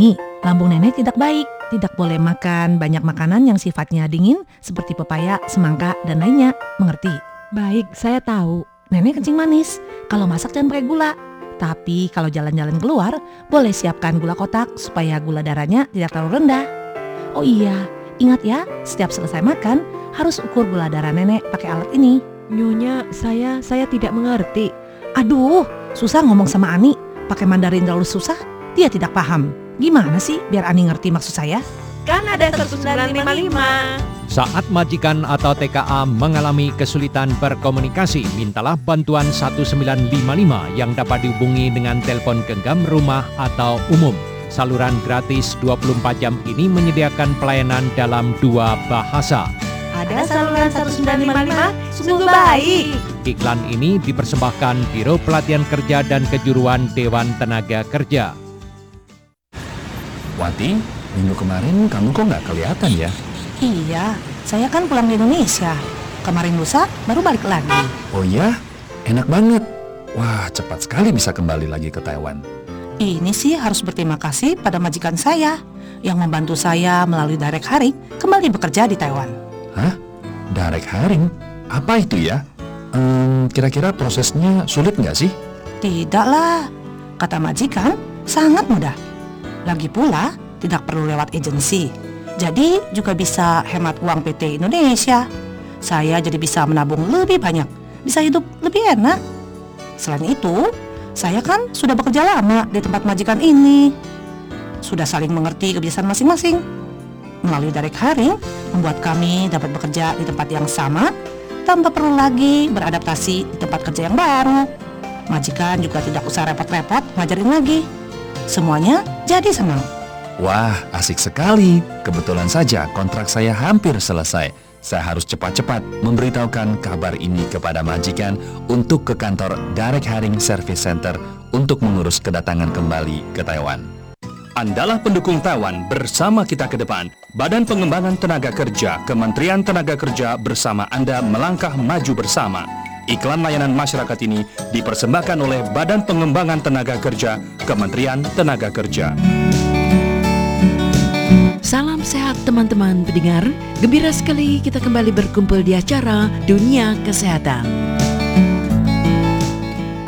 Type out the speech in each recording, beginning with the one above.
Ani, lambung nenek tidak baik. Tidak boleh makan banyak makanan yang sifatnya dingin seperti pepaya, semangka, dan lainnya. Mengerti? Baik, saya tahu. Nenek kencing manis. Kalau masak jangan pakai gula. Tapi kalau jalan-jalan keluar, boleh siapkan gula kotak supaya gula darahnya tidak terlalu rendah. Oh iya, ingat ya, setiap selesai makan harus ukur gula darah nenek pakai alat ini. Nyonya, saya saya tidak mengerti. Aduh, susah ngomong sama Ani. Pakai Mandarin terlalu susah, dia tidak paham. Gimana sih biar Ani ngerti maksud saya? Kan ada 1955. Saat majikan atau TKA mengalami kesulitan berkomunikasi, mintalah bantuan 1955 yang dapat dihubungi dengan telepon genggam rumah atau umum. Saluran gratis 24 jam ini menyediakan pelayanan dalam dua bahasa. Ada saluran 1955, sungguh baik. Iklan ini dipersembahkan Biro Pelatihan Kerja dan Kejuruan Dewan Tenaga Kerja. Wati, minggu kemarin kamu kok nggak kelihatan ya? Iya, saya kan pulang di Indonesia. Kemarin lusa baru balik lagi. Oh ya, enak banget. Wah, cepat sekali bisa kembali lagi ke Taiwan. Ini sih harus berterima kasih pada majikan saya yang membantu saya melalui direct hiring kembali bekerja di Taiwan. Hah? Direct hiring? Apa itu ya? Ehm, kira-kira prosesnya sulit nggak sih? Tidaklah, kata majikan, sangat mudah. Lagi pula, tidak perlu lewat agensi. Jadi juga bisa hemat uang PT Indonesia. Saya jadi bisa menabung lebih banyak, bisa hidup lebih enak. Selain itu, saya kan sudah bekerja lama di tempat majikan ini. Sudah saling mengerti kebiasaan masing-masing. Melalui direct hiring, membuat kami dapat bekerja di tempat yang sama tanpa perlu lagi beradaptasi di tempat kerja yang baru. Majikan juga tidak usah repot-repot ngajarin lagi. Semuanya jadi senang. Wah, asik sekali. Kebetulan saja kontrak saya hampir selesai. Saya harus cepat-cepat memberitahukan kabar ini kepada majikan untuk ke kantor Direct Hiring Service Center untuk mengurus kedatangan kembali ke Taiwan. Andalah pendukung Taiwan bersama kita ke depan. Badan Pengembangan Tenaga Kerja, Kementerian Tenaga Kerja bersama Anda melangkah maju bersama. Iklan layanan masyarakat ini dipersembahkan oleh Badan Pengembangan Tenaga Kerja, Kementerian Tenaga Kerja. Salam sehat teman-teman pendengar. Gembira sekali kita kembali berkumpul di acara Dunia Kesehatan.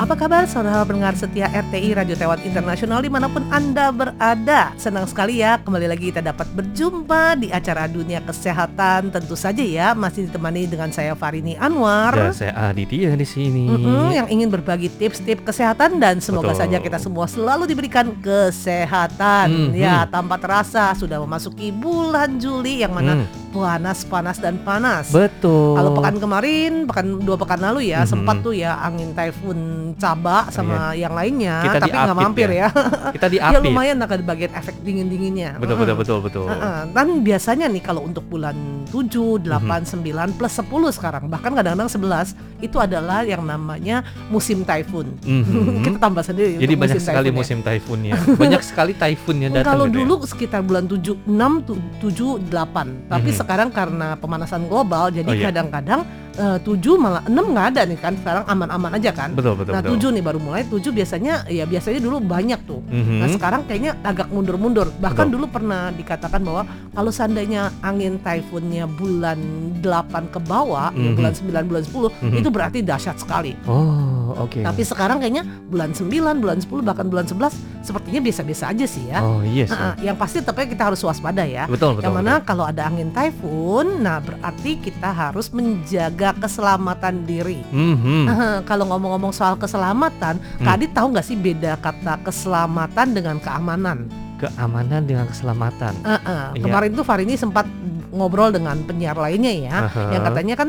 Apa kabar saudara pendengar setia RTI Radio Taiwan Internasional di mana pun Anda berada Senang sekali ya kembali lagi kita dapat berjumpa di acara Dunia Kesehatan Tentu saja ya masih ditemani dengan saya Farini Anwar Dan saya Aditya di sini. Mm-mm, yang ingin berbagi tips-tips kesehatan dan semoga Betul. saja kita semua selalu diberikan kesehatan Mhm. ya tanpa terasa sudah memasuki bulan Juli yang mana Hmm, panas panas dan panas betul. kalau pekan kemarin, pekan dua pekan lalu ya Mhm. sempat tuh ya angin typhoon Caba sama yang lainnya, Kita tapi nggak mampir ya. ya. kita ya diapit. lumayan ada bagian efek dingin dinginnya. Betul betul betul betul. Dan biasanya nih kalau untuk bulan 7, 8, Mhm. 9 plus 10 sekarang bahkan kadang-kadang 11 itu adalah yang namanya musim typhoon. Mhm. Kita tambah sendiri. Jadi banyak sekali typhoon ya. musim typhoonnya. banyak sekali typhoonnya datang. Kalau gitu ya. dulu sekitar bulan 7, 6, 7, 8 Tapi Mhm. sekarang karena pemanasan global Jadi Oh, iya. Eh, 7 malah 6 nggak ada nih kan Sekarang aman-aman aja kan Betul betul Nah betul. 7 nih baru mulai 7 biasanya ya biasanya dulu banyak tuh Mhm. Nah sekarang kayaknya agak mundur-mundur Bahkan Betul. dulu pernah dikatakan bahwa Kalau seandainya angin typhoonnya bulan 8 ke bawah ya Mhm. Bulan 9, bulan 10 Mhm. Itu berarti dahsyat sekali Oh oke. Tapi sekarang kayaknya bulan 9, bulan 10, bahkan bulan 11 Sepertinya biasa-biasa aja sih ya Oh iya sih. Nah, yang pasti tapi kita harus waspada ya. Betul betul. yang mana betul. kalau ada angin typhoon, nah berarti kita harus menjaga keselamatan diri. Mhm. kalau ngomong-ngomong soal keselamatan, Hmm. Kak Adit tahu nggak sih beda kata keselamatan dengan keamanan? Keamanan dengan keselamatan. Eh, eh, Iya. Kemarin tuh Farini sempat ngobrol dengan penyiar lainnya ya, Aha. yang katanya kan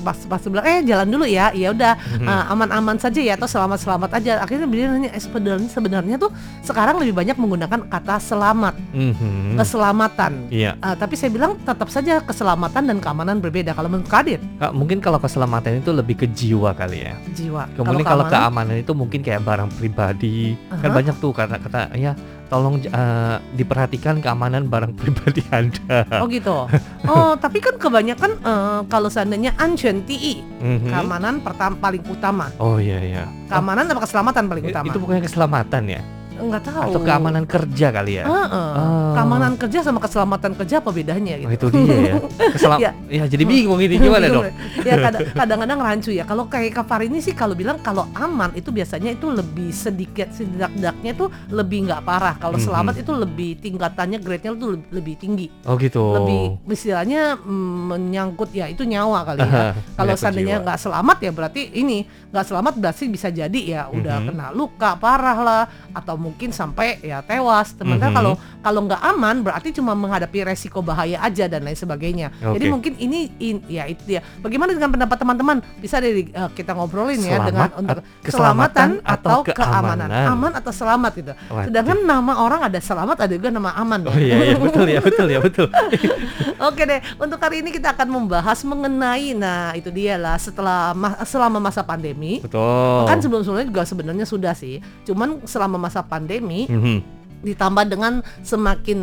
pas pas bilang eh jalan dulu ya, ya udah Mhm. eh, aman-aman saja ya atau selamat-selamat aja. Akhirnya dia nanya eh, sebenarnya sebenarnya tuh sekarang lebih banyak menggunakan kata selamat, Mhm. keselamatan. Iya. Ah, tapi saya bilang tetap saja keselamatan dan keamanan berbeda. Kalau menurut Kadit, Kak, mungkin kalau keselamatan itu lebih ke jiwa kali ya. jiwa. Kemudian kalau keamanan itu mungkin kayak barang pribadi. Kan Aha. banyak tuh kata-kata ya tolong eh, diperhatikan keamanan barang pribadi Anda. Oh gitu. Oh, tapi kan kebanyakan eh, kalau seandainya anchen TI, Mhm. keamanan pertama paling utama. Oh iya iya. Keamanan apa keselamatan paling utama? Itu bukannya keselamatan ya? Nggak tahu. atau keamanan kerja kali ya? Heeh. Oh. Keamanan kerja sama keselamatan kerja apa bedanya gitu? Oh, itu dia ya. Keselam Ya. ya. jadi bingung ini gimana dong? Ya kadang- kadang-kadang rancu ya. Kalau kayak Kak ini sih kalau bilang kalau aman itu biasanya itu lebih sedikit setidaknya itu lebih nggak parah. Kalau Mhm. selamat itu lebih tingkatannya grade-nya itu lebih, lebih tinggi. Oh gitu. Lebih istilahnya mm, menyangkut ya itu nyawa kali ya. Kalau seandainya nggak selamat ya berarti ini nggak selamat berarti bisa jadi ya udah Mhm. kena luka parah lah atau mungkin sampai ya tewas. Sementara Mhm. kalau kalau nggak aman berarti cuma menghadapi resiko bahaya aja dan lain sebagainya. Jadi Oke. mungkin ini in- ya itu ya. Bagaimana dengan pendapat teman-teman? Bisa dari eh, kita ngobrolin ya Selamat dengan untuk at- keselamatan atau keamanan. keamanan. Aman atau selamat gitu. Waduh. Sedangkan nama orang ada selamat ada juga nama aman. Oh iya, iya betul ya betul ya betul. Oke deh, untuk hari ini kita akan membahas mengenai nah itu dia lah setelah ma- selama masa pandemi. Betul. Kan sebelum-sebelumnya juga sebenarnya sudah sih. Cuman selama masa pandemi Mhm, ditambah dengan semakin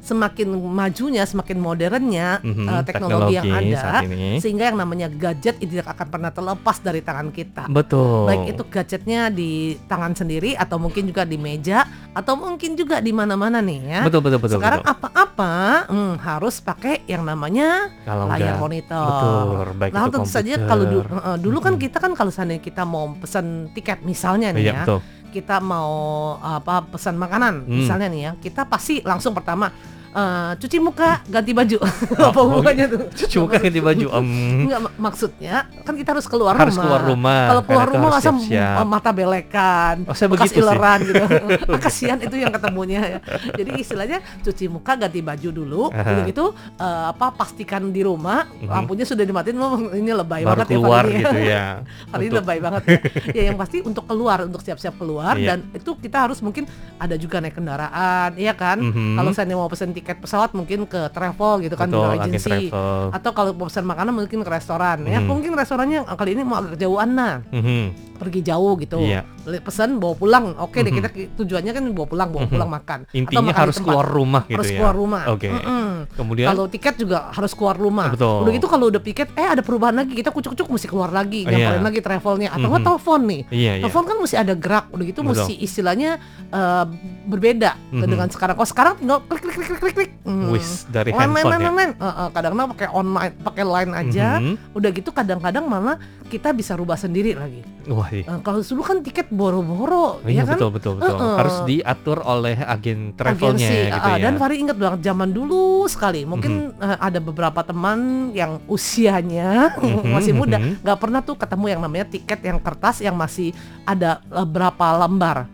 semakin majunya, semakin modernnya mhm, eh, teknologi, yang teknologi ada saat ini. sehingga yang namanya gadget itu tidak akan pernah terlepas dari tangan kita. Betul. Baik itu gadgetnya di tangan sendiri atau mungkin juga di meja atau mungkin juga di mana-mana nih ya. Betul betul betul. Sekarang apa-apa hmm, harus pakai yang namanya kalau layar nggak- monitor. Betul, baik Nah, itu tentu saja kalau du- eh, dulu kan Mhm. kita kan kalau seandainya kita mau pesan tiket misalnya nih Iya ya, betul. Kita mau apa pesan makanan Hmm. misalnya nih ya, kita pasti langsung pertama eh, cuci muka, ganti baju. Oh, Apa oh, hubungannya tuh? Cuci muka ganti baju. Em, Enggak mak- maksudnya kan kita harus keluar harus rumah. keluar rumah. Kalau keluar rumah m- mata belekan, Oh, saya bekas sih. ileran gitu. Ah, Kasihan itu yang ketemunya ya. Jadi istilahnya cuci muka, ganti baju dulu, Aha. udah gitu eh, apa pastikan di rumah Mhm. lampunya sudah dimatiin. Ini lebay baru banget keluar ya gitu ya. Hari ini lebay banget ya. ya yang pasti untuk keluar, untuk siap-siap keluar Iya. dan itu kita harus mungkin ada juga naik kendaraan, iya kan? Mhm. Kalau saya mau pesen tiket pesawat mungkin ke travel gitu kan, Betul, biro agen agensi travel. atau kalau pesan makanan mungkin ke restoran ya Mhm. mungkin restorannya eh, kali ini mau agak jauhan nah Mhm, pergi jauh gitu Iya. Beli- pesan bawa pulang oke deh Mhm. kita ki- tujuannya kan bawa pulang bawa Mhm. pulang makan Atau Intinya makan di harus keluar rumah gitu harus ya. keluar rumah Oke. Mm-mm. Kemudian kalau tiket juga harus keluar rumah Betul. udah gitu kalau udah tiket eh ada perubahan lagi kita kucuk-kucuk mesti keluar lagi Oh, nyamperin iya. lagi travelnya atau nggak Mhm. telepon nih Iya, iya. telepon kan mesti ada gerak udah gitu Betul. mesti istilahnya eh, berbeda Mhm. dengan sekarang kalau sekarang tinggal klik klik klik klik klik klik Hmm. Wis dari Line, handphone line, ya. line, line. Eh, eh, kadang-kadang pakai online, pakai line aja. Mhm. Udah gitu kadang-kadang malah kita bisa rubah sendiri lagi. Wah, iya. Eh, kalau dulu kan tiket boro-boro, Iya, ya kan? betul betul betul. Heeh. Harus diatur oleh agen travelnya Agensi. gitu Ah, ya. Dan Fari inget banget zaman dulu sekali. Mungkin eh, ada beberapa teman yang usianya Mhm, masih muda, mhm. nggak pernah tuh ketemu yang namanya tiket yang kertas yang masih ada eh, berapa lembar.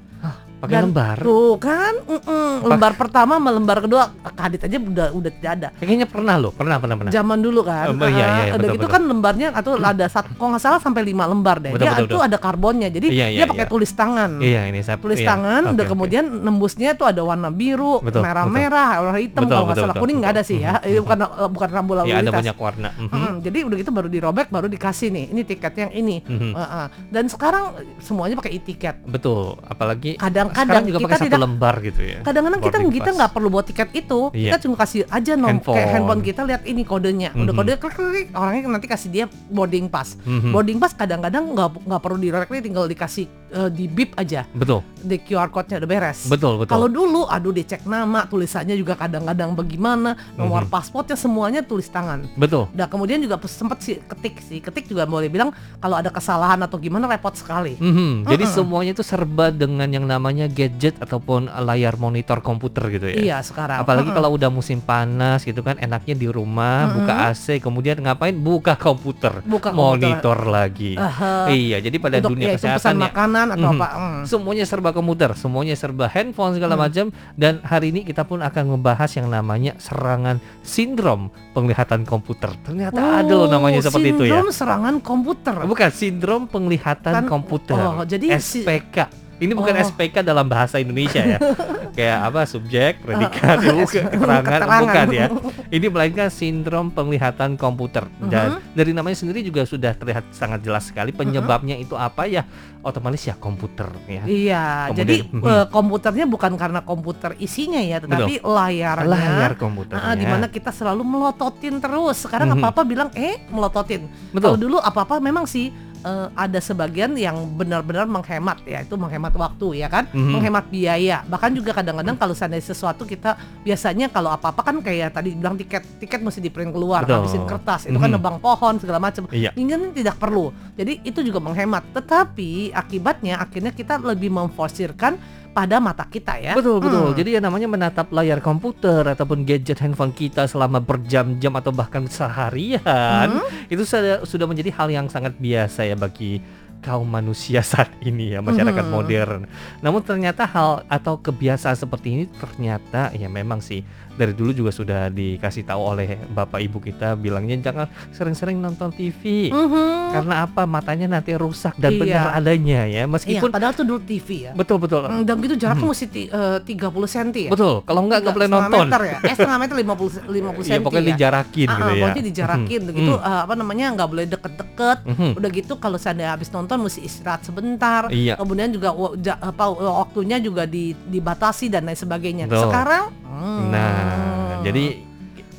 Pakai lembar. Tuh kan, mm-mm. lembar pertama sama lembar kedua, Kadit aja udah udah tidak ada. Kayaknya pernah loh, pernah pernah pernah. zaman dulu kan. Oh, iya, iya, iya, udah betul, gitu betul. kan lembarnya atau ada satu kalau nggak salah sampai lima lembar deh. Betul, dia betul, itu betul. ada karbonnya. Jadi Iya, dia iya, pakai iya. tulis tangan. Iya, ini saya Tulis iya. tangan Oke, udah oke. kemudian nembusnya tuh ada warna biru, Betul, merah betul. merah, warna hitam Betul, kalau nggak salah betul, kuning nggak ada sih ya. Mhm. Ini bukan eh, bukan rambu lalu Iya, ada lintas. banyak warna. Mm, jadi udah gitu baru dirobek baru dikasih nih ini tiket yang ini. Heeh. Dan sekarang semuanya pakai e-tiket. Betul, apalagi Kadang-kadang sekarang juga kita pakai satu tidak- lembar gitu ya. Kadang-kadang kita Boarding kita pass. nggak perlu buat tiket itu, Iya. kita cuma kasih aja nom Handphone. kayak handphone kita lihat ini kodenya, udah Mhm. kode klik klik, orangnya nanti kasih dia boarding pass. Mhm. Boarding pass kadang-kadang nggak nggak perlu direct tinggal dikasih eh, di bip aja, Betul, di QR code-nya udah beres. betul, betul. Kalau dulu, aduh dicek nama, tulisannya juga kadang-kadang bagaimana, nomor Mhm. pasportnya semuanya tulis tangan. betul. Nah kemudian juga sempat sih ketik sih, ketik juga boleh bilang kalau ada kesalahan atau gimana repot sekali. Mhm, Jadi Mm-mm. semuanya itu serba dengan yang namanya gadget ataupun layar monitor komputer gitu ya. Iya sekarang. Apalagi Mm-mm. kalau udah musim panas gitu kan enaknya di rumah Mm-mm. buka AC kemudian ngapain buka komputer buka monitor lagi. Aha. Iya, jadi pada untuk dunia ya, pesan kesehatan ya makanan atau Mhm. apa. mm. semuanya serba komputer, semuanya serba handphone segala Hmm. macam dan hari ini kita pun akan membahas yang namanya serangan sindrom penglihatan komputer. Ternyata ada loh namanya seperti itu ya. Oh, Sindrom serangan komputer. Bukan sindrom penglihatan Kan- komputer. oh, jadi si- SPK. Ini bukan Oh. SPK dalam bahasa Indonesia ya. Kayak apa subjek, predikat, bukan, keterangan, Keterangan. bukan ya. Ini melainkan sindrom penglihatan komputer. Dan Mhm. dari namanya sendiri juga sudah terlihat sangat jelas sekali penyebabnya itu apa ya? Otomatis ya komputer ya. Iya, Kemudian- jadi Mhm. eh, komputernya bukan karena komputer isinya ya, tetapi layarnya. Layar komputernya. Ah, di mana kita selalu melototin terus. Sekarang Mhm. apa-apa bilang eh melototin. Betul. Kalau dulu apa-apa memang sih eh, ada sebagian yang benar-benar menghemat ya itu menghemat waktu ya kan, Mhm. menghemat biaya. Bahkan juga kadang-kadang kalau seandainya sesuatu kita biasanya kalau apa-apa kan kayak tadi bilang tiket tiket mesti di print keluar, Betul. habisin kertas, itu kan Mhm. nebang pohon segala macam. Iya. Ini tidak perlu. Jadi itu juga menghemat. Tetapi akibatnya akhirnya kita lebih memforsirkan pada mata kita ya. Betul betul. Hmm. Jadi ya namanya menatap layar komputer ataupun gadget handphone kita selama berjam-jam atau bahkan seharian Hmm. itu sudah sudah menjadi hal yang sangat biasa ya bagi kaum manusia saat ini ya masyarakat Mhm. modern. Namun ternyata hal atau kebiasaan seperti ini ternyata ya memang sih dari dulu juga sudah dikasih tahu oleh bapak ibu kita bilangnya jangan sering-sering nonton TV Mhm. karena apa matanya nanti rusak dan Iya. benar adanya ya Iya, meskipun padahal tuh dulu TV ya. betul betul Hmm, Dan gitu jaraknya Mhm. mesti ti- eh, 30 cm ya. betul kalau enggak nggak boleh nonton meter ya. Eh setengah meter 50 50 cm. Iya pokoknya ya. dijarakin Ah, gitu ah, ya. pokoknya dijarakin Mhm. gitu Mhm. eh, apa namanya nggak boleh deket-deket. Mhm. Udah gitu kalau seandainya habis nonton mesti istirahat sebentar. Iya. Kemudian juga apa waktunya juga di- dibatasi dan lain sebagainya. Betul. Sekarang hmm, Nah, jadi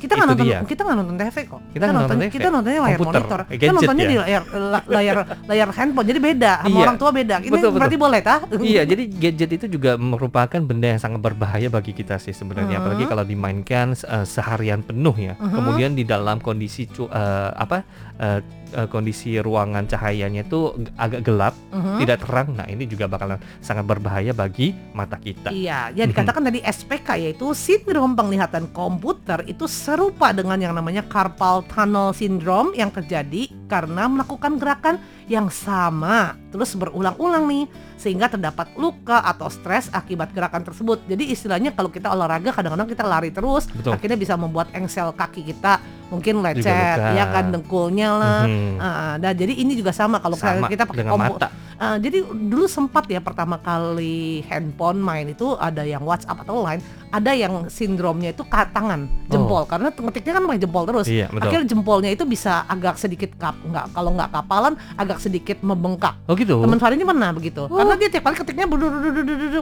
kita nggak nonton dia. kita nggak nonton TV kok. Kita nggak nonton TV. Kita nontonnya layar Komputer, monitor. eh, Kita nontonnya ya. di layar la- layar layar handphone. Jadi beda sama Iya. orang tua beda. Ini Betul, betul. berarti boleh tah? Iya, jadi gadget itu juga merupakan benda yang sangat berbahaya bagi kita sih sebenarnya, apalagi kalau dimainkan eh, seharian penuh ya. Kemudian di dalam kondisi cu- eh, apa eh, kondisi ruangan cahayanya itu agak gelap, Mhm. tidak terang. Nah, ini juga bakalan sangat berbahaya bagi mata kita. Iya, ya dikatakan tadi SPK yaitu sindrom penglihatan komputer itu serupa dengan yang namanya carpal tunnel syndrome yang terjadi karena melakukan gerakan yang sama terus berulang-ulang nih sehingga terdapat luka atau stres akibat gerakan tersebut. Jadi istilahnya kalau kita olahraga kadang-kadang kita lari terus Betul. akhirnya bisa membuat engsel kaki kita mungkin lecet ya kan dengkulnya lah. Mhm. Ah, nah jadi ini juga sama kalau Sama kita pakai dengan kompu- mata. Uh, jadi dulu sempat ya pertama kali handphone main itu ada yang WhatsApp atau Line, ada yang sindromnya itu ke tangan jempol karena ngetiknya kan pakai jempol terus. Iya, betul. Akhirnya jempolnya itu bisa agak sedikit kap, nggak kalau nggak kapalan agak sedikit membengkak. Oh gitu. Teman Fari ini pernah begitu, karena dia tiap kali ketiknya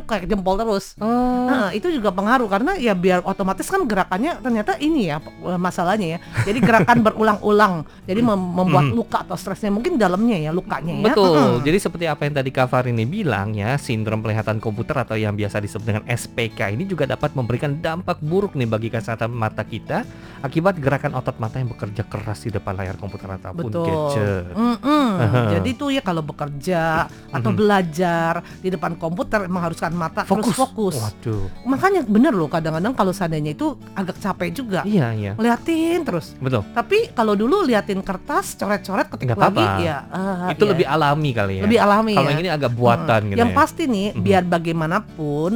kayak jempol terus. Oh. Nah, itu juga pengaruh karena ya biar otomatis kan gerakannya ternyata ini ya masalahnya ya. Jadi gerakan berulang-ulang, jadi mem- membuat Hmm. luka atau stresnya mungkin dalamnya ya lukanya ya. Betul. Mm-mm. Jadi seperti apa yang tadi Kak Farini bilang ya, sindrom penglihatan komputer atau yang biasa disebut dengan SPK ini juga dapat memberikan dampak buruk nih bagi kesehatan mata kita akibat gerakan otot mata yang bekerja keras di depan layar komputer ataupun Betul. gadget. Aha. Jadi tuh ya kalau bekerja atau belajar di depan komputer mengharuskan mata terus fokus. Waduh. Makanya bener loh kadang-kadang kalau seandainya itu agak capek juga. Iya, iya. Liatin terus. Betul. Tapi kalau dulu liatin kertas, coret-coret, ketik Nggak lagi, apa-apa. ya ah, Itu ya, lebih alami kali ya. lebih alami Kalau ya. yang ini agak buatan Hmm. gitu Yang ya. pasti nih, Mhm. biar bagaimanapun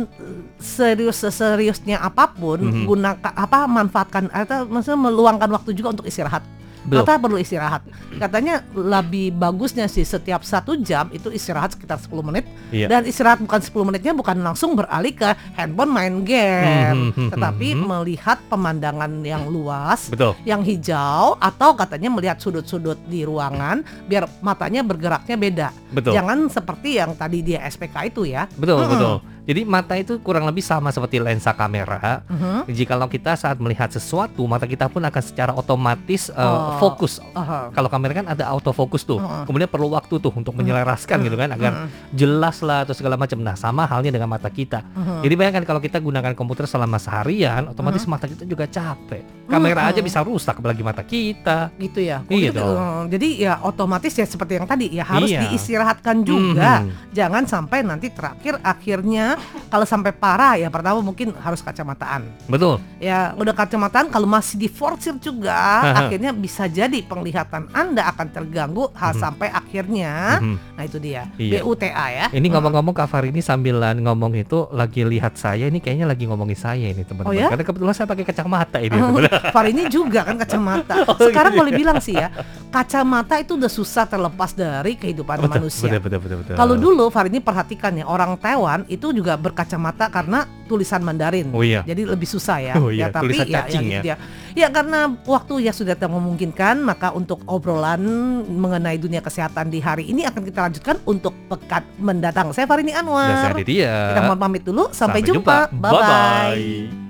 serius seriusnya apa pun, Mhm. gunakan apa manfaatkan atau maksudnya meluangkan waktu juga untuk istirahat. Betul. Mata perlu istirahat. Katanya lebih bagusnya sih setiap satu jam itu istirahat sekitar 10 menit. Iya. Dan istirahat bukan 10 menitnya bukan langsung beralih ke handphone main game, Mhm. tetapi Mhm. melihat pemandangan yang luas Betul. yang hijau atau katanya melihat sudut-sudut di ruangan biar matanya bergeraknya beda. Betul. Jangan seperti yang tadi dia SPK itu ya. Betul, Mm-mm. betul. Jadi mata itu kurang lebih sama seperti lensa kamera. Mhm. Jikalau kita saat melihat sesuatu, mata kita pun akan secara otomatis uh, Oh. fokus. Aha. Kalau kamera kan ada autofocus tuh. Mm-mm. Kemudian perlu waktu tuh untuk menyelaraskan gitu kan agar Mm-mm. jelas lah atau segala macam. Nah, sama halnya dengan mata kita. Mhm. Jadi bayangkan kalau kita gunakan komputer selama seharian, otomatis mata kita juga capek. Kamera Mm-mm. aja bisa rusak apalagi mata kita. gitu ya. Kok Iya gitu, dong. eh, Jadi ya otomatis ya seperti yang tadi ya harus Iya. diistirahatkan juga. Mhm. Jangan sampai nanti terakhir akhirnya kalau sampai parah ya pertama mungkin harus kacamataan. Betul. Ya udah kacamataan kalau masih diforsir juga akhirnya bisa jadi penglihatan Anda akan terganggu hal Mhm. sampai akhirnya Mhm. nah itu dia Iya. BUTA ya. Ini ngomong-ngomong Kak ini sambilan ngomong itu lagi lihat saya ini kayaknya lagi ngomongin saya ini teman-teman. Oh ya? Karena kebetulan saya pakai kacamata ini. Oh, teman-teman. Far ini juga kan kacamata. Oh, Sekarang gitu boleh bilang sih ya, kacamata itu udah susah terlepas dari kehidupan betul, manusia. betul, betul, betul, betul. Kalau dulu Far ini perhatikan ya, orang Taiwan itu juga berkacamata karena tulisan Mandarin. Oh iya. Jadi lebih susah ya. Oh iya, ya tapi tulisan ya, ya, gitu ya. Ya karena waktu ya sudah tak memungkinkan, maka untuk obrolan mengenai dunia kesehatan di hari ini akan kita lanjutkan untuk pekan mendatang. Saya Farini Dan Anwar. saya Didia. Kita mohon pamit dulu. Sampai, Sampai jumpa. jumpa. Bye bye. Bye-bye.